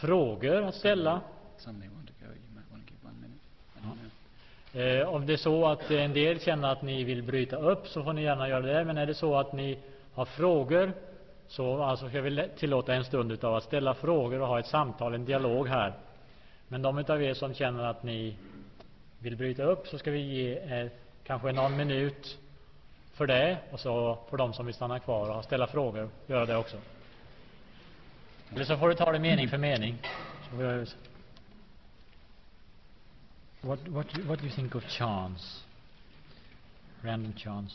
frågor att ställa. Eh, om det är så att en del känner att ni vill bryta upp så får ni gärna göra det. Men är det så att ni har frågor så alltså ska vi tillåta en stund utav att ställa frågor och ha ett samtal, en dialog här. Men de utav er som känner att ni vill bryta upp så ska vi ge eh, kanske någon minut för det och så får de som vill stanna kvar och ställa frågor göra det också. Så får du ta det mening för mening. What, what, what do you think of chance? Random chance.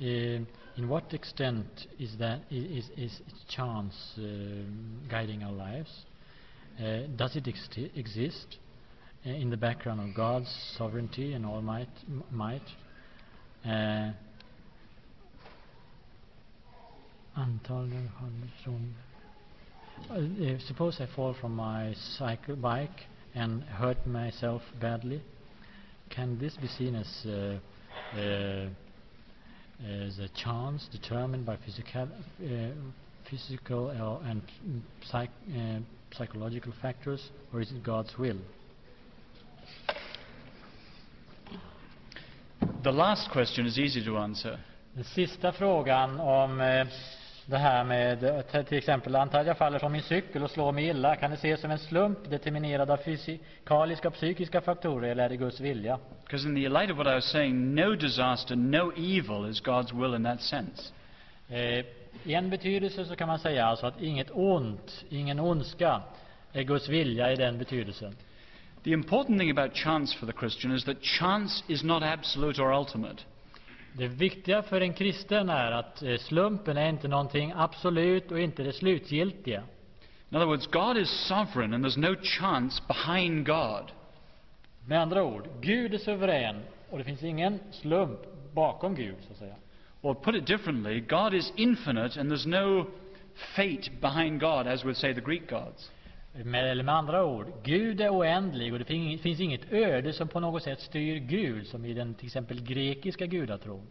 Uh, in what extent is that is is, chance uh, guiding our lives? Uh, does it ex- exist in the background of God's sovereignty and all might? might? Uh, suppose I fall from my cycle bike and hurt myself badly. Can this be seen as uh, uh, as a chance determined by physical, uh, physical and psych, uh, psychological factors, or is it God's will? The last question is easy to answer. Den sista frågan om eh, det här med eh, till exempel anta att jag faller från min cykel och slår mig illa. Kan det ses som en slump determinerad av fysikaliska och psykiska faktorer eller är det Guds vilja? Because in the light of what I was saying, no disaster, no evil is God's will in that sense. Eh, I en betydelse så kan man säga alltså att inget ont, ingen ondska är Guds vilja i den betydelsen. The important thing about chance for the Christian is that chance is not absolute or ultimate. Det viktiga för en kristen är att eh, slumpen är inte någonting absolut och inte det slutgiltiga. In other words, God is sovereign and there's no chance behind God. Med andra ord, Gud är suverän och det finns ingen slump bakom Gud, så att säga. Or put it differently, God is infinite and there's no fate behind God, as would say the Greek gods. Med, eller med andra ord, Gud är oändlig och det fin- finns inget öde som på något sätt styr Gud, som i den till exempel grekiska gudatron.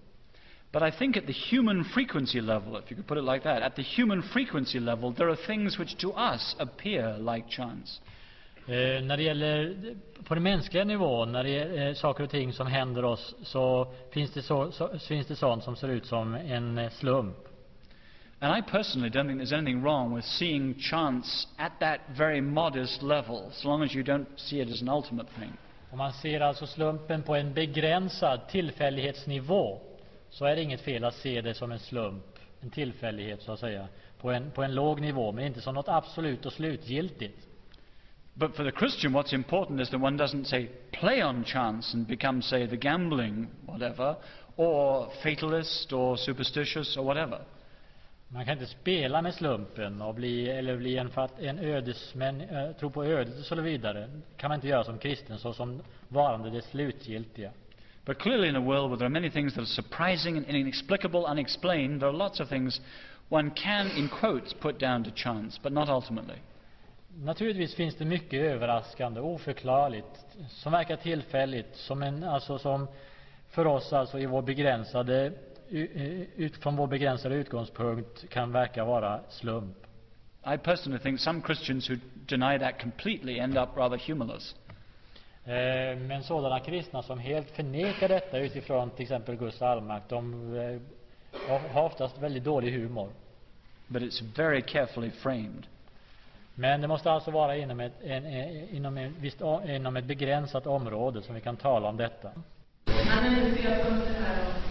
But I think at the human frequency level, if you could put it like that, at the human frequency level, there are things which to us appear like chance. Eh, när det gäller på den mänskliga nivån, när det är eh, saker och ting som händer oss, så finns det, så, så, finns det sånt som ser ut som en eh, slump. And I personally don't think there's anything wrong with seeing chance at that very modest level, so long as you don't see it as an ultimate thing. Om man ser alltså slumpen på en begränsad tillfällighetsnivå, så är det inget fel att se det som en slump, en tillfällighet så att säga, på en, på en låg nivå, men inte som något absolut och slutgiltigt. But for the Christian, what's important is that one doesn't say play on chance and become, say, the gambling whatever, or fatalist or superstitious or whatever. Man kan inte spela med slumpen och bli, eller bli en, fat, en ödesmän, äh, tro på ödet och så vidare. kan man inte göra som kristen, så som varande det slutgiltiga. But clearly, in a world where there are many things that are surprising and inexplicable, unexplained, there are lots of things one can, in quotes, put down to chance, but not ultimately. Naturligtvis finns det mycket överraskande, oförklarligt, som verkar tillfälligt, som en, alltså som för oss alltså i vår begränsade, u- ut, från vår begränsade utgångspunkt kan verka vara slump. I personally think some Christians who deny that completely end up rather humorless. Eh, Men sådana kristna som helt förnekar detta utifrån till exempel Guds allmakt, de eh, har oftast väldigt dålig humor. But it's very carefully framed. Men det måste alltså vara inom ett, en, en, inom, en visst, inom ett begränsat område som vi kan tala om detta. Flera punkter här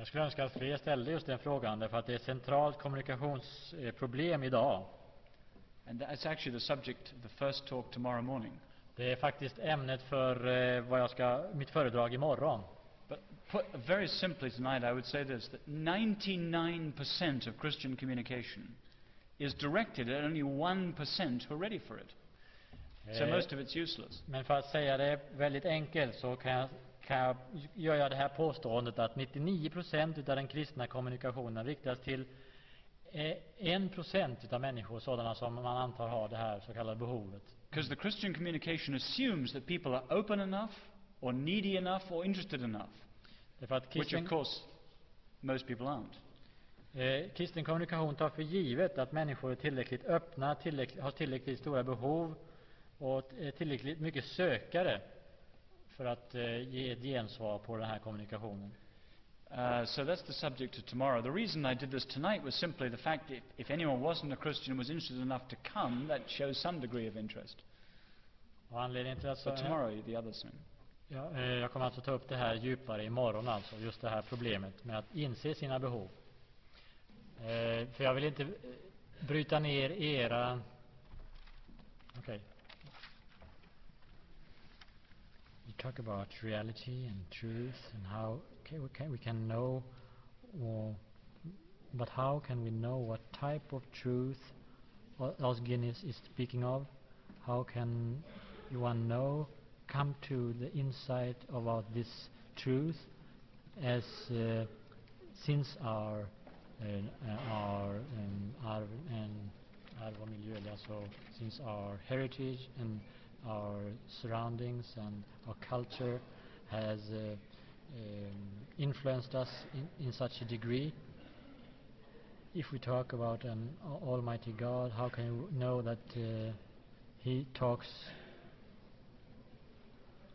Jag skulle önska att fler ställde just den frågan, därför att det är ett centralt kommunikationsproblem idag. And that's actually the subject of the first talk tomorrow morning. Det är faktiskt ämnet för eh, vad jag ska, mitt föredrag imorgon. But put very simply tonight, I would say this that 99% of Christian communication is directed at only 1% who are ready for it. So Eh, most of it's useless. Men för att säga det väldigt enkelt så kan jag, kan jag gör jag det här påståendet att 99 procent utav den kristna kommunikationen riktas till eh, 1 procent utav människor, sådana som man antar har det här så kallade behovet. Because the Christian communication assumes that people are open enough, or needy enough, or interested enough, att which kristen, of course most people aren't. eh, kristen kommunikation tar för givet att människor är tillräckligt öppna, tillräckligt, har tillräckligt stora behov och eh, tillräckligt mycket sökare för att eh, ge ett gensvar på den här kommunikationen. Uh, so that's the subject of tomorrow. The reason I did this tonight was simply the fact that if anyone wasn't a Christian and was interested enough to come, that shows some degree of interest. Och anledningen till att But tomorrow, the other thing. Ja, eh, jag kommer alltså ta upp det här djupare imorgon alltså, just det här problemet med att inse sina behov. Eh, För jag vill inte eh, bryta ner era... Okej. We talk about reality and truth and how ca- we can, we can know, or, but how can we know what type of truth O- Os Guinness is speaking of? How can one know, come to the insight about this truth as uh, since our uh, uh, our um, and arv och miljö, alltså since our heritage and our surroundings and our culture has uh, um, influenced us in, in such a degree. If we talk about an Almighty God, how can you know that uh, He talks,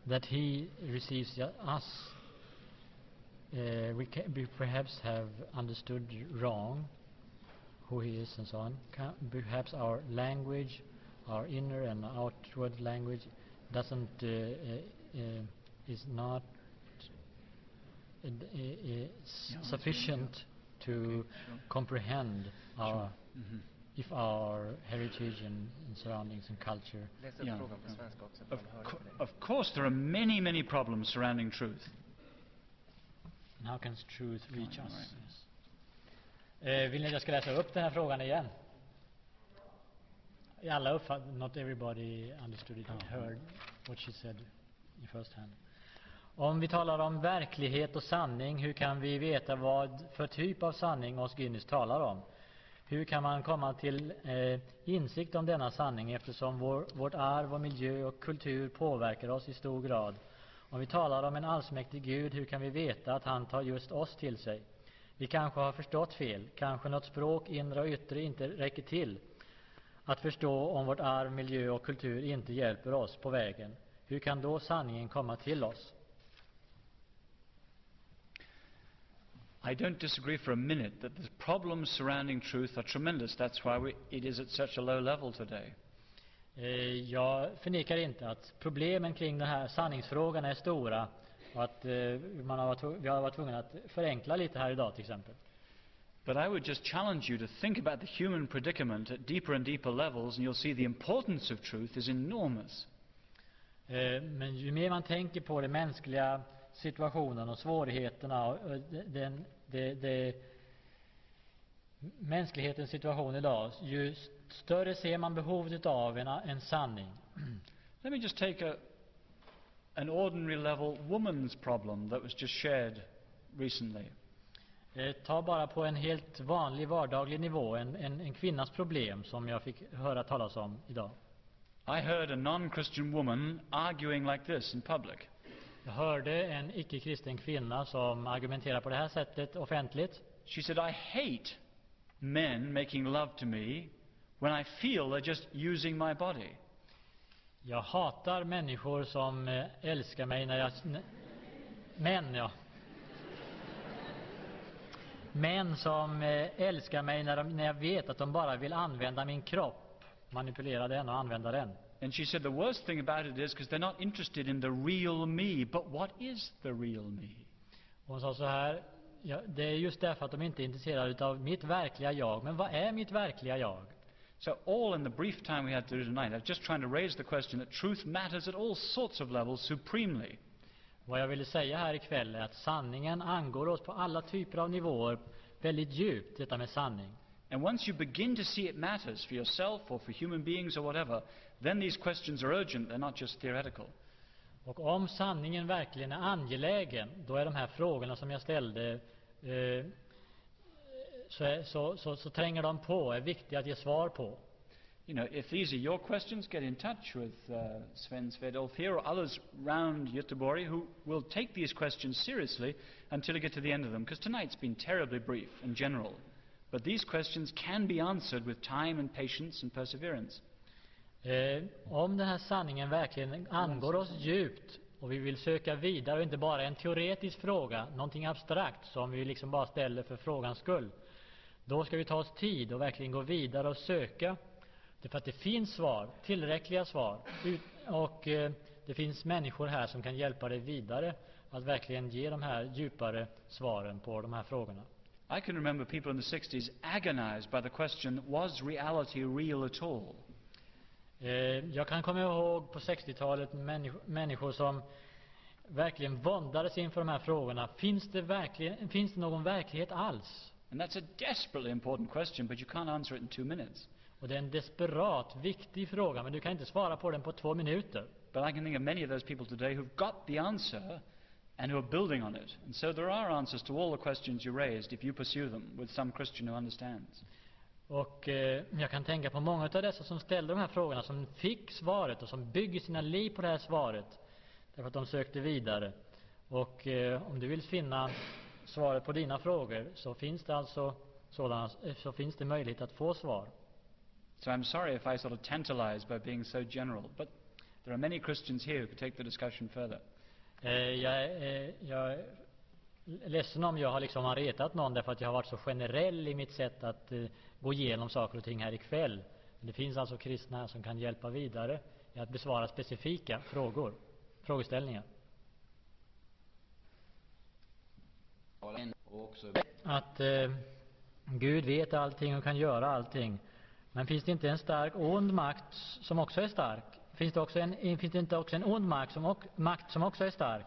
that He receives us? Uh, we, we perhaps have understood wrong who He is and so on. Ca- Perhaps our language, our inner and outward language, doesn't uh, uh, uh, is not uh, d- uh, uh, s- Yeah, sufficient to Okay, sure. comprehend our Mhm. if our heritage and, and surroundings and culture. Läs upp Ja, frågan på ja. svenska också, för Of, co- of course, there are many, many problems surrounding truth. And how can truth reach us? right. Yes. Eh, vill ni att jag ska läsa upp den här frågan igen? Alla uppfatt, not everybody understood it heard what she said in first hand. Om vi talar om verklighet och sanning, hur kan vi veta vad för typ av sanning Os Guinness talar om? Hur kan man komma till eh, insikt om denna sanning eftersom vår, vårt arv och miljö och kultur påverkar oss i stor grad? Om vi talar om en allsmäktig Gud, hur kan vi veta att han tar just oss till sig? Vi kanske har förstått fel, kanske något språk, inre och yttre, inte räcker till att förstå om vårt arv, miljö och kultur inte hjälper oss på vägen. Hur kan då sanningen komma till oss? I don't disagree for a minute that the problems surrounding truth are tremendous. That's why we, it is at such a low level today. Eh, Jag förnekar inte att problemen kring den här sanningsfrågan är stora och att eh, man har varit, vi har varit tvungna att förenkla lite här idag till exempel. But I would just challenge you to think about the human predicament at deeper and deeper levels, and you'll see the importance of truth is enormous. Eh, Men ju mer man tänker på den mänskliga situationen och svårigheterna och det- den, det, det, mänsklighetens situation idag, ju större ser man behovet av en, en sanning. Let me just take a, an ordinary level woman's problem that was just shared recently. Eh, Ta bara på en helt vanlig vardaglig nivå, en, en, en kvinnas problem som jag fick höra talas om idag. I heard a non Christian woman arguing like this in public. Jag hörde en icke-kristen kvinna som argumenterar på det här sättet offentligt. She said, I hate men making love to me when I feel they're just using my body. Jag hatar människor som eh, älskar mig när jag... Män, ja. Män som eh, älskar mig när, jag vet att de bara vill använda min kropp, manipulera den och använda den. And she said, the worst thing about it is because they're not interested in the real me. But what is the real me? Hon sa så här, ja, det är just därför att de inte är intresserade av mitt verkliga jag. Men vad är mitt verkliga jag? So, all in the brief time we had to do tonight, I was just trying to raise the question that truth matters at all sorts of levels supremely. Vad jag ville säga här ikväll är att sanningen angår oss på alla typer av nivåer väldigt djupt, detta med sanning. And once you begin to see it matters for yourself or for human beings or whatever, then these questions are urgent, they're not just theoretical. Och om sanningen verkligen är angelägen, då är de här frågorna som jag ställde eh, så, är, så, så, så tränger de på, är viktiga att ge svar på. You know, if these are your questions, get in touch with uh, Sven Svedolf here or others round Göteborg who will take these questions seriously until you get to the end of them. Because tonight's been terribly brief and general. But these questions can be answered with time and patience and perseverance. Eh, om den här sanningen verkligen angår oss djupt och vi vill söka vidare och inte bara en teoretisk fråga, någonting abstrakt som vi liksom bara ställer för frågans skull. Då ska vi ta oss tid och verkligen gå vidare och söka. Därför att det finns svar, tillräckliga svar. Och eh, det finns människor här som kan hjälpa dig vidare att verkligen ge de här djupare svaren på de här frågorna. I can remember people in the 60s agonized by the question was reality real at all? Eh, jag kan komma ihåg på 60-talet människor, människor som verkligen våndades inför de här frågorna. Finns det, verkligen, finns det någon verklighet alls? And that's a desperately important question, but you can't answer it in two minutes. Och det är en desperat viktig fråga, men du kan inte svara på den på två minuter. But I can think of many of those people today who've got the answer and who are building on it. And so there are answers to all the questions you raised if you pursue them with some Christian who understands. Och eh, jag kan tänka på många av dessa som ställde de här frågorna, som fick svaret och som bygger sina liv på det här svaret. Därför att de sökte vidare. Och eh, om du vill finna svaret på dina frågor så finns det alltså sådana, eh, så finns det möjlighet att få svar. So I'm sorry if I sort of tantalize by being so general, but there are many Christians here who could take the discussion further. Eh, jag, eh, jag är ledsen om jag har liksom har retat någon därför att jag har varit så generell i mitt sätt att eh, gå igenom saker och ting här ikväll. Men det finns alltså kristna här som kan hjälpa vidare i att besvara specifika frågor, frågeställningar. Att eh, Gud vet allting och kan göra allting. Men finns det inte en stark ond makt som också är stark? Finns det, också en, finns det inte också en ond makt som, och, makt som också är stark?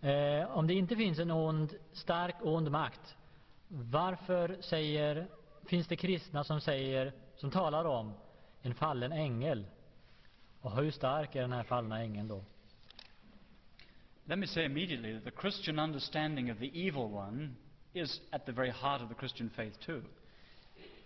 Eh, om det inte finns en ond, stark ond makt, varför säger, finns det kristna som säger, som talar om en fallen ängel? Och hur stark är den här fallna ängeln då? Let me say immediately that the Christian understanding of the evil one is at the very heart of the Christian faith too.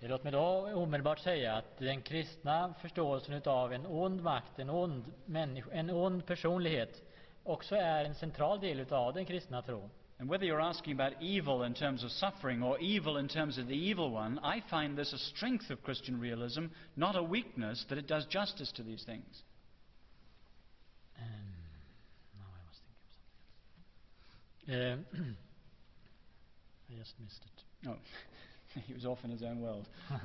Låt mig då omedelbart säga att den kristna förståelsen utav en ond makt, en ond, människa, en ond personlighet också är en central del utav den kristna tron. And whether you're asking about evil in terms of suffering or evil in terms of the evil one, I find this a strength of Christian realism, not a weakness, that it does justice to these things. Um, now I was thinking of something else. Uh, I just missed it. Oh, he was off in his own world.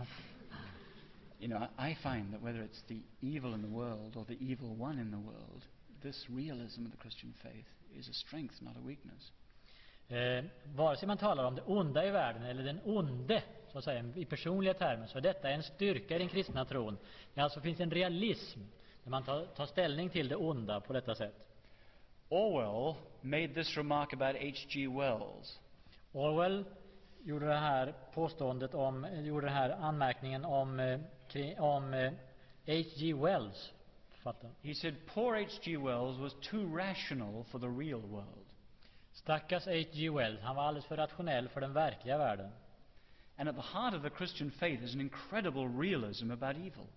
You know, I I find that whether it's the evil in the world or the evil one in the world, this realism of the Christian faith is a strength, not a weakness. Eh, vare sig man talar om det onda i världen eller den onde, så att säga, i personliga termer, så är detta en styrka i den kristna tron. Det alltså finns en realism när man tar, tar ställning till det onda på detta sätt. Orwell made this remark about H.G. Wells. Orwell gjorde den här anmärkningen om, eh, om eh, H.G. Wells, författaren. He said, Poor H.G. Wells was too rational for the real world. Stackars H.G. Wells, han var alldeles för rationell för den verkliga världen. And at the heart of the Christian faith is an incredible realism about evil.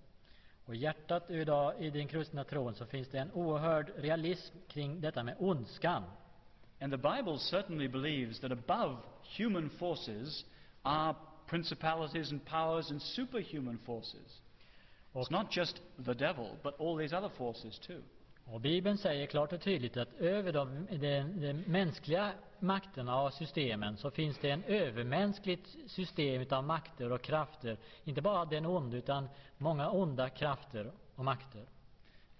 Och i hjärtat idag i den kristna tron så finns det en oerhörd realism kring detta med ondskan. And the Bible certainly believes that above human forces are principalities and powers and superhuman forces. It's not just the devil, but all these other forces too. och Bibeln säger klart och tydligt att över de, de, de mänskliga makterna och systemen så finns det en övermänskligt system av makter och krafter. Inte bara den onde utan många onda krafter och makter.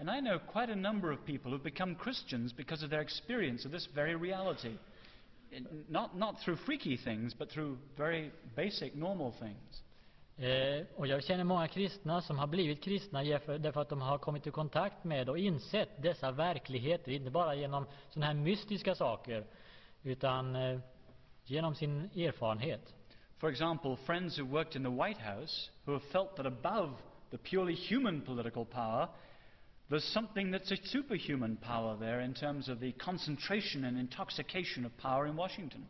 And I know quite a number of people who've become Christians because of their experience of this very reality. Not, not through freaky things, but through very basic, normal things. Eh, och jag känner många kristna som har blivit kristna därför, att de har kommit i kontakt med och insett dessa verkligheter, inte bara genom sådana här mystiska saker, utan eh, genom sin erfarenhet. For example, friends who worked in the White House who have felt that above the purely human political power, there's something that's a superhuman power there in terms of the concentration and intoxication of power in Washington.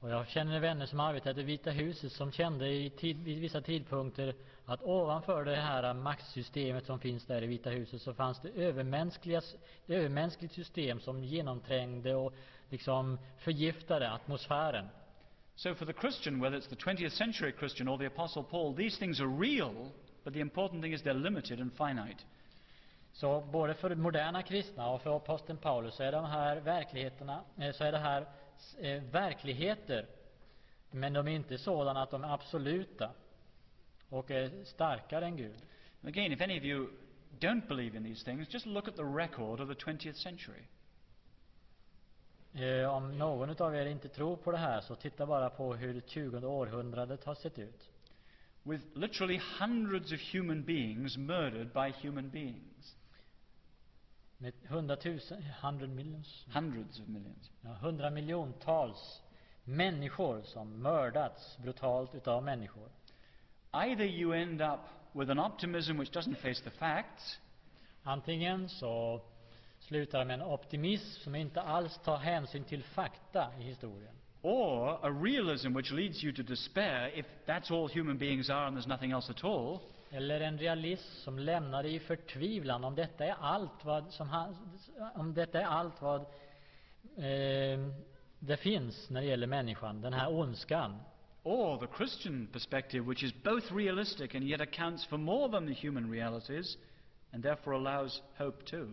Och jag känner vänner som arbetat i Vita huset som kände i tid, vid vissa tidpunkter att ovanför det här maktsystemet som finns där i Vita huset så fanns det övermänskliga, ett övermänskligt system som genomträngde och liksom förgiftade atmosfären. So, for the Christian, whether it's the 20th century Christian or the Apostle Paul, these things are real, but the important thing is they're limited and finite. Så både för moderna kristna och för aposteln Paulus så är de här verkligheterna, eh, så är det här eh, verkligheter. Men de är inte sådana att de är absoluta och är starkare än Gud. Again, if any of you don't believe in these things, just look at the record of the 20th century. Eh, Om någon av er inte tror på det här så titta bara på hur det 20 århundradet har sett ut. With literally hundreds of human beings murdered by human beings. Med hundratusen, hundred millions, Hundreds of millions. ja, hundra miljontals människor som mördats brutalt utav människor. Either you end up with an optimism which doesn't face the facts, Antingen så slutar med en optimism som inte alls tar hänsyn till fakta i historien. or a realism which leads you to despair if that's all human beings are and there's nothing else at all. Eller en realism som lämnar dig i förtvivlan om detta är allt vad, som han, om detta är allt vad eh, det finns när det gäller människan, den här ondskan. Or the Christian perspective, which is both realistic and yet accounts for more than the human realities and therefore allows hope too.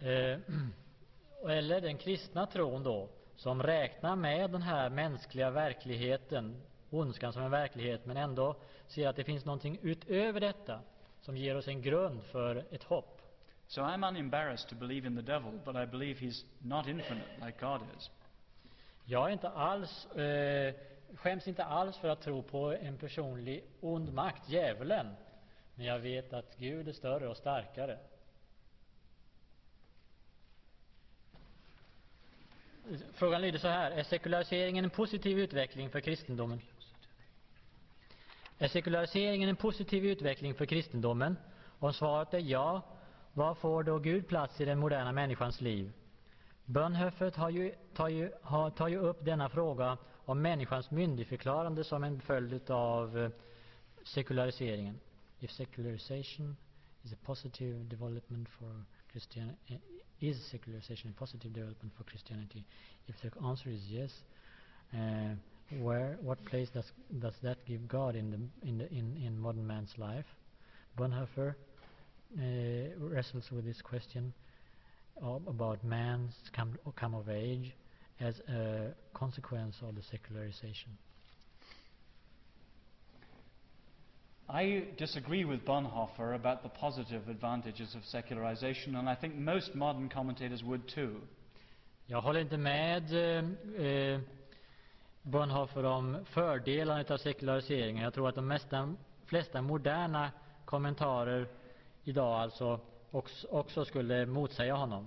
Eh, eller den kristna tron då, som räknar med den här mänskliga verkligheten, ondskan som en verklighet, men ändå ser att det finns någonting utöver detta som ger oss en grund för ett hopp. So I'm unembarrassed to believe in the devil, but I believe he's not infinite like God is. Jag är inte alls, eh, skäms inte alls för att tro på en personlig ond makt, djävulen. Men jag vet att Gud är större och starkare. Frågan lyder så här. Är sekulariseringen en positiv utveckling för kristendomen? Är sekulariseringen en positiv utveckling för kristendomen? Om svaret är ja, var får då Gud plats i den moderna människans liv? Bonhoeffer tar ju, tar, ju, har, tar ju upp denna fråga om människans myndigförklarande som en följd av eh, sekulariseringen. If secularization is a positive development for Christianity, eh, is secularization a positive development for Christianity? If the answer is yes, uh, where, what place does, does that give God in, the, in, the, in, in modern man's life? Bonhoeffer uh, wrestles with this question about man's come, come of age as a consequence of the secularization. I disagree with Bonhoeffer about the positive advantages of secularization, and I think most modern commentators would too. Jag håller inte med eh, eh, Bonhoeffer om fördelarna av sekulariseringen. Jag tror att de mesta, flesta moderna kommentarer idag alltså också, också skulle motsäga honom.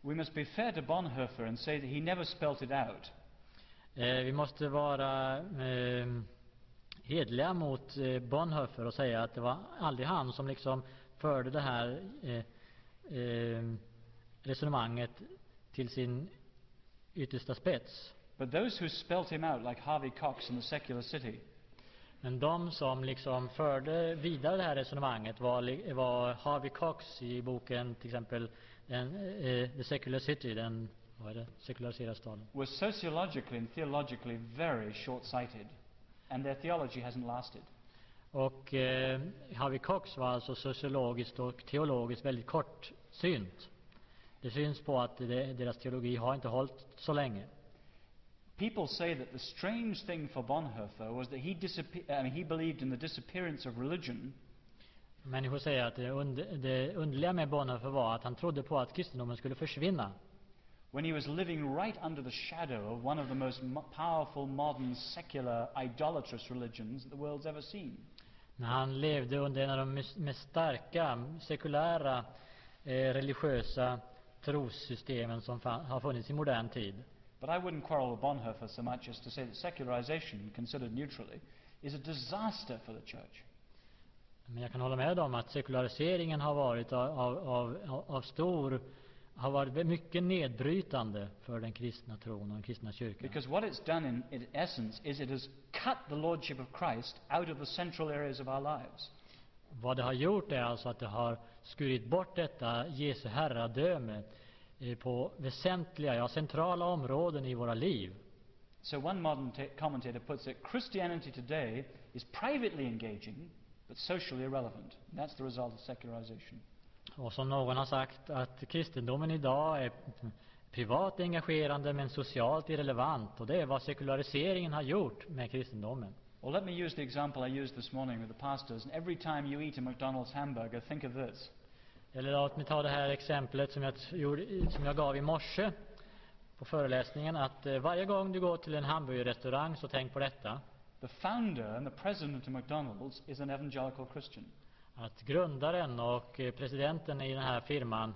We must be fair to Bonhoeffer and say that he never spelt it out. Eh, vi måste vara eh, hedliga mot eh, Bonhoeffer och säga att det var aldrig han som liksom förde det här eh, eh, resonemanget till sin yttersta spets. But those who spelt him out, like Harvey Cox in The Secular City, Men de som liksom förde vidare det här resonemanget var, var Harvey Cox i boken till exempel den, eh, The Secular City, den vad är det, sekulariserade staden. were sociologically and theologically very short sighted, and their theology hasn't lasted. Och eh, Harvey Cox var alltså sociologiskt och teologiskt väldigt kortsynt. Det syns på att det, deras teologi har inte hållit så länge. People say that the strange thing for Bonhoeffer was that he, I mean, he believed in the disappearance of religion, Människor säger att det, und- det underliga med Bonhoeffer var att han trodde på att kristendomen skulle försvinna. when he was living right under the shadow of one of the most mo- powerful modern secular idolatrous religions the world's ever seen. När han levde under en av de mest- starka sekulära eh, religiösa trossystemen som har funnits i modern tid. But I wouldn't quarrel with Bonhoeffer so much as to say that secularization, considered neutrally, is a disaster for the church. Men jag kan hålla med om att sekulariseringen har varit av, av, av, av stor har varit mycket nedbrytande för den kristna tron och den kristna kyrkan. Because what it's done in, in essence is it has cut the lordship of Christ out of the central areas of our lives. Vad det har gjort är alltså att det har skurit bort detta Jesu herradöme på väsentliga, ja centrala områden i våra liv. So one modern ta- commentator puts it Christianity today is privately engaging, but socially irrelevant. That's the result of secularization. Och som någon har sagt att kristendomen idag är privat engagerande men socialt irrelevant och det är vad sekulariseringen har gjort med kristendomen. Well, let me use the example I used this morning with the pastors. And every time you eat a McDonald's hamburger, think of this. Eller låt mig ta det här exemplet som jag, gjorde, som jag gav i morse på föreläsningen att eh, varje gång du går till en hamburgerrestaurang så tänk på detta. The founder and the president of McDonald's is an evangelical Christian. Att grundaren och eh, presidenten i den här firman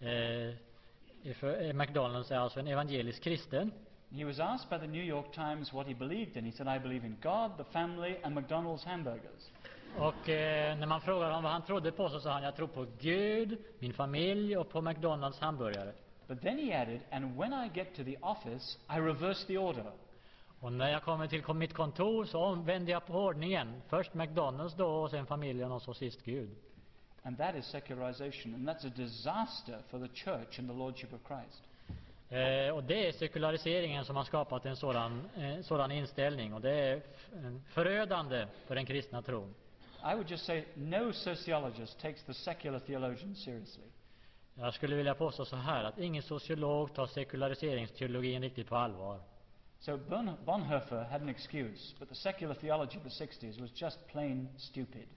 eh, McDonalds är alltså en evangelisk kristen. He was asked by the New York Times what he believed in. He said, I believe in God, the family, and McDonald's hamburgers. Och eh, när man frågade honom vad han trodde på så sa han jag tror på Gud, min familj och på McDonalds hamburgare. But then he added, and when I get to the office, I reverse the order. Och när jag kommer till mitt kontor så omvänder jag på ordningen. Först McDonalds då och sen familjen och så sist Gud. And that is secularization, and that's a disaster for the church and the lordship of Christ. Eh, och det är sekulariseringen som har skapat en sådan, eh, sådan inställning och det är förödande för den kristna tron. I would just say no sociologist takes the secular theologian seriously. Jag skulle vilja påstå så här att ingen sociolog tar sekulariseringsteologin riktigt på allvar. So Bon- Bonhoeffer had an excuse, but the secular theology of the 60s was just plain stupid.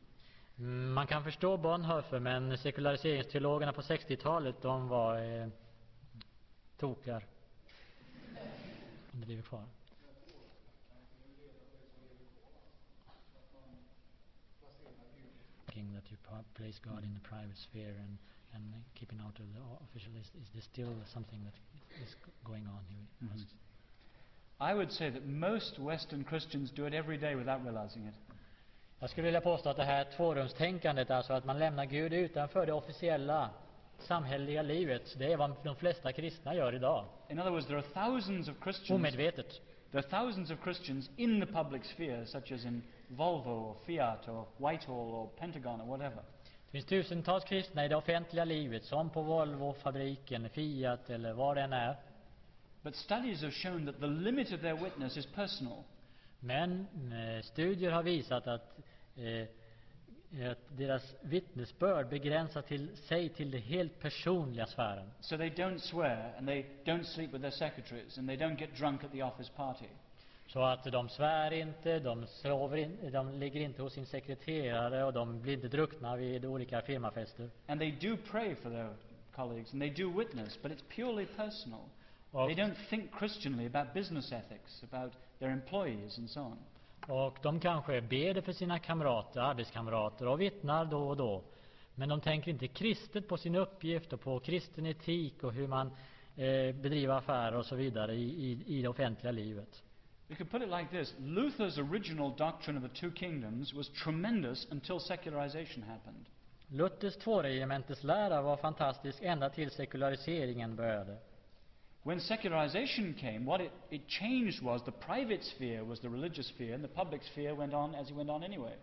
Mm, Man kan förstå Bonhoeffer men sekulariseringsteologerna på 60-talet de var eh, tokar. Om det lever kvar. Thinking that you place God in the private sphere and, and keeping out of the official is, is there still something that is going on here? Mhm. Must- I would say that most Western Christians do it every day without realizing it. Jag skulle vilja påstå att det här tvårumstänkandet, alltså att man lämnar Gud utanför det officiella samhälleliga livet, det är vad de flesta kristna gör idag. In other words, there are thousands of Christians. Omedvetet. There are thousands of Christians in the public sphere, such as in Volvo or Fiat or Whitehall or Pentagon or whatever. Det finns tusentals kristna i det offentliga livet, som på Volvo-fabriken, Fiat eller vad det än är. But studies have shown that the limit of their witness is personal. Men eh, studier har visat att, eh, att deras vittnesbörd begränsar till sig till det helt personliga sfären. So they don't swear and they don't sleep with their secretaries and they don't get drunk at the office party. Så att de svär inte, de, sover in, de ligger inte hos sin sekreterare och de blir inte druckna vid olika firmafester. And they do pray for their colleagues and they do witness, but it's purely personal. Och, They don't think Christianly about business ethics, about their employees and so on. Och de kanske ber för sina kamrater, arbetskamrater och vittnar då och då. Men de tänker inte kristet på sin uppgift och på kristen etik och hur man eh, bedriver affärer och så vidare i, i, i det offentliga livet. We could put it like this Luther's original doctrine of the two kingdoms was tremendous until secularization happened. Luthers tvåregementeslära var fantastisk ända till sekulariseringen började. When secularization came, what it, it changed was the private sphere was the religious sphere, and the public sphere went on as it went on anyway.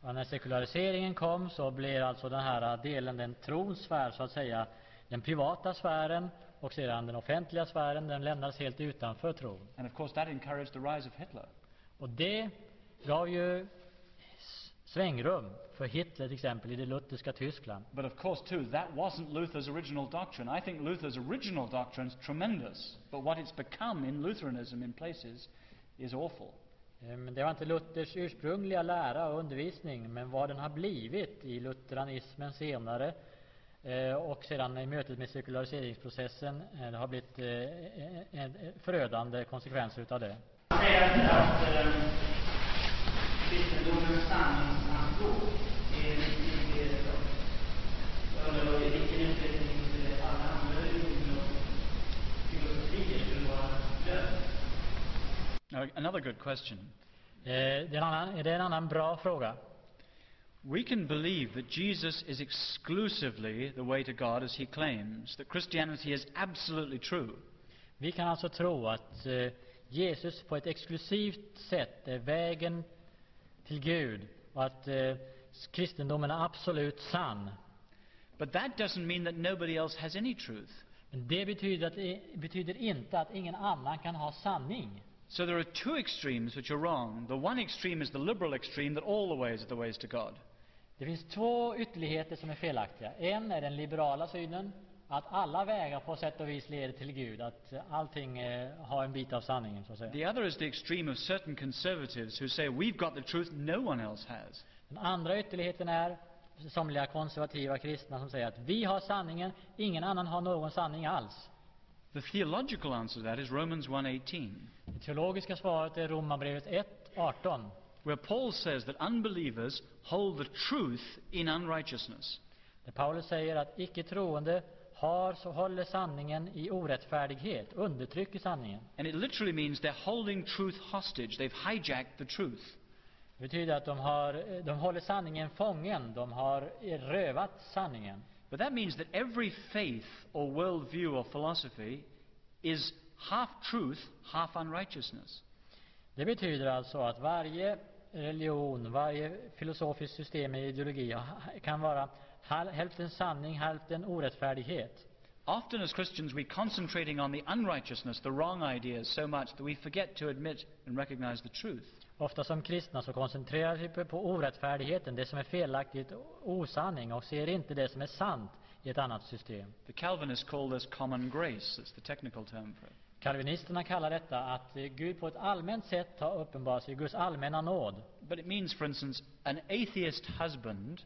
Och när sekulariseringen kom så blev alltså den här delen, den trons sfär så att säga, den privata sfären och sedan den offentliga sfären, den lämnades helt utanför tron. And of course, that encouraged the rise of Hitler. Och det gav ju svängrum för Hitler till exempel i det lutherska Tyskland. But of course, too, that wasn't Luther's original doctrine. I think Luther's original doctrine is tremendous, but what it's become in Lutheranism in places is awful. Eh, Men det var inte Luthers ursprungliga lära och undervisning, men vad den har blivit i lutheranismen senare eh, och sedan i mötet med sekulariseringsprocessen, eh, det har blivit förödande konsekvenser utav det. Another good question. Eh, det, är en annan, det är en annan bra fråga. We can believe that Jesus is exclusively the way to God as he claims, that Christianity is absolutely true. Vi kan alltså tro att eh, Jesus på ett exklusivt sätt är vägen till Gud och att eh, kristendomen är absolut sann. But that doesn't mean that nobody else has any truth. Men det betyder, att, betyder inte att ingen annan kan ha sanning. So there are two extremes which are wrong. The one extreme is the liberal extreme that all the ways are the ways to God. Det finns två ytterligheter som är felaktiga. En är den liberala synen, att alla vägar på sätt och vis leder till Gud, att allting eh, har en bit av sanningen, så att säga. The other is the extreme of certain conservatives who say we've got the truth no one else has. Den andra ytterligheten är somliga konservativa kristna som säger att vi har sanningen, ingen annan har någon sanning alls. The theological answer to that is Romans 1:18, Det teologiska svaret är Romarbrevet 1.18 where Paul says that unbelievers hold the truth in unrighteousness. där Paulus säger att icke troende har, så håller sanningen i orättfärdighet, undertrycker sanningen. And it literally means they're holding truth hostage. They've hijacked the truth. Det betyder att de, har, de håller sanningen fången, de har rövat sanningen. But that means that every faith or worldview or philosophy is half truth, half unrighteousness. Det betyder alltså att varje religion, varje filosofiskt system i ideologi kan vara hälften sanning, hälften orättfärdighet. Often, as Christians, we're concentrating on the unrighteousness, the wrong ideas, so much that we forget to admit and recognize the truth. Ofta som kristna så koncentrerar vi på orättfärdigheten, det som är felaktigt, osanning och ser inte det som är sant i ett annat system. The Calvinists call this common grace. It's the technical term for it. Kalvinisterna kallar detta att Gud på ett allmänt sätt har uppenbarat sig, Guds allmänna nåd. But it means, for instance, an atheist husband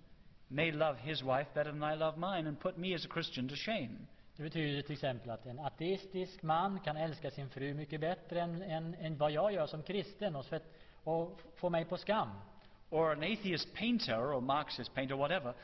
may love his wife better than I love mine and put me as a Christian to shame. Det betyder till exempel att en ateistisk man kan älska sin fru mycket bättre än, än, än vad jag gör som kristen och, svett, och få mig på skam. Or an atheist painter or Marxist painter, whatever,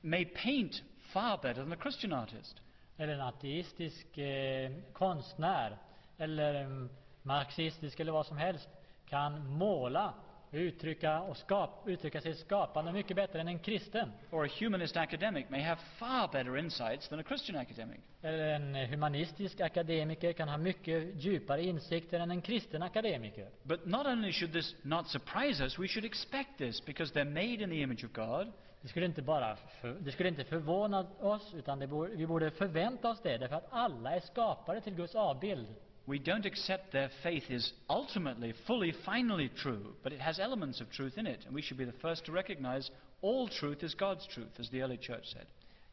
may paint far better than a Christian artist. Eller en ateistisk eh, konstnär eller marxistisk eller vad som helst kan måla, uttrycka, och skap, uttrycka sig skapande mycket bättre än en kristen. Or a humanist academic may have far better insights than a Christian academic. Eller en humanistisk akademiker kan ha mycket djupare insikter än en kristen akademiker. But not only should this not surprise us, we should expect this because they're made in the image of God. Det skulle inte bara för, det skulle inte förvåna oss, utan det borde, vi borde förvänta oss det, därför att alla är skapade till Guds avbild. We don't accept their faith is ultimately, fully, finally true, but it has elements of truth in it, and we should be the first to recognize all truth is God's truth, as the early church said.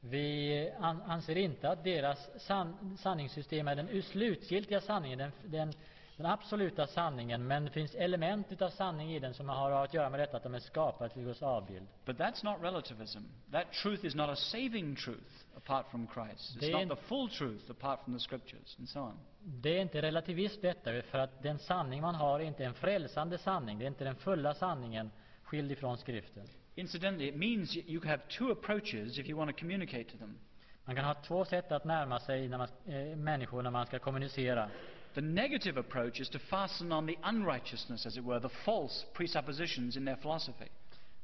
Vi an, anser inte att deras san, sanningssystem är den slutgiltiga sanningen, den, den, den absoluta sanningen, men det finns element utav sanning i den som har att göra med detta att de är skapade till Guds avbild. But that's not relativism. That truth is not a saving truth apart from Christ. It's not the full truth apart from the scriptures, and so on. Det är inte relativism detta, för att den sanning man har är inte en frälsande sanning, det är inte den fulla sanningen skild ifrån skriften. Incidentally, it means you have two approaches if you want to communicate to them. Man kan ha två sätt att närma sig när man, eh, människor när man ska kommunicera. The negative approach is to fasten on the unrighteousness, as it were, the false presuppositions in their philosophy.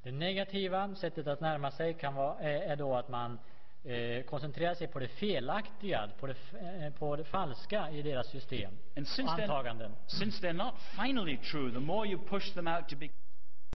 Det negativa sättet att närma sig kan vara, är, är då att man eh, koncentrerar sig på det felaktiga, på det, eh, på det falska i deras system And since och they're, antaganden. since they're not finally true, the more you push them out to be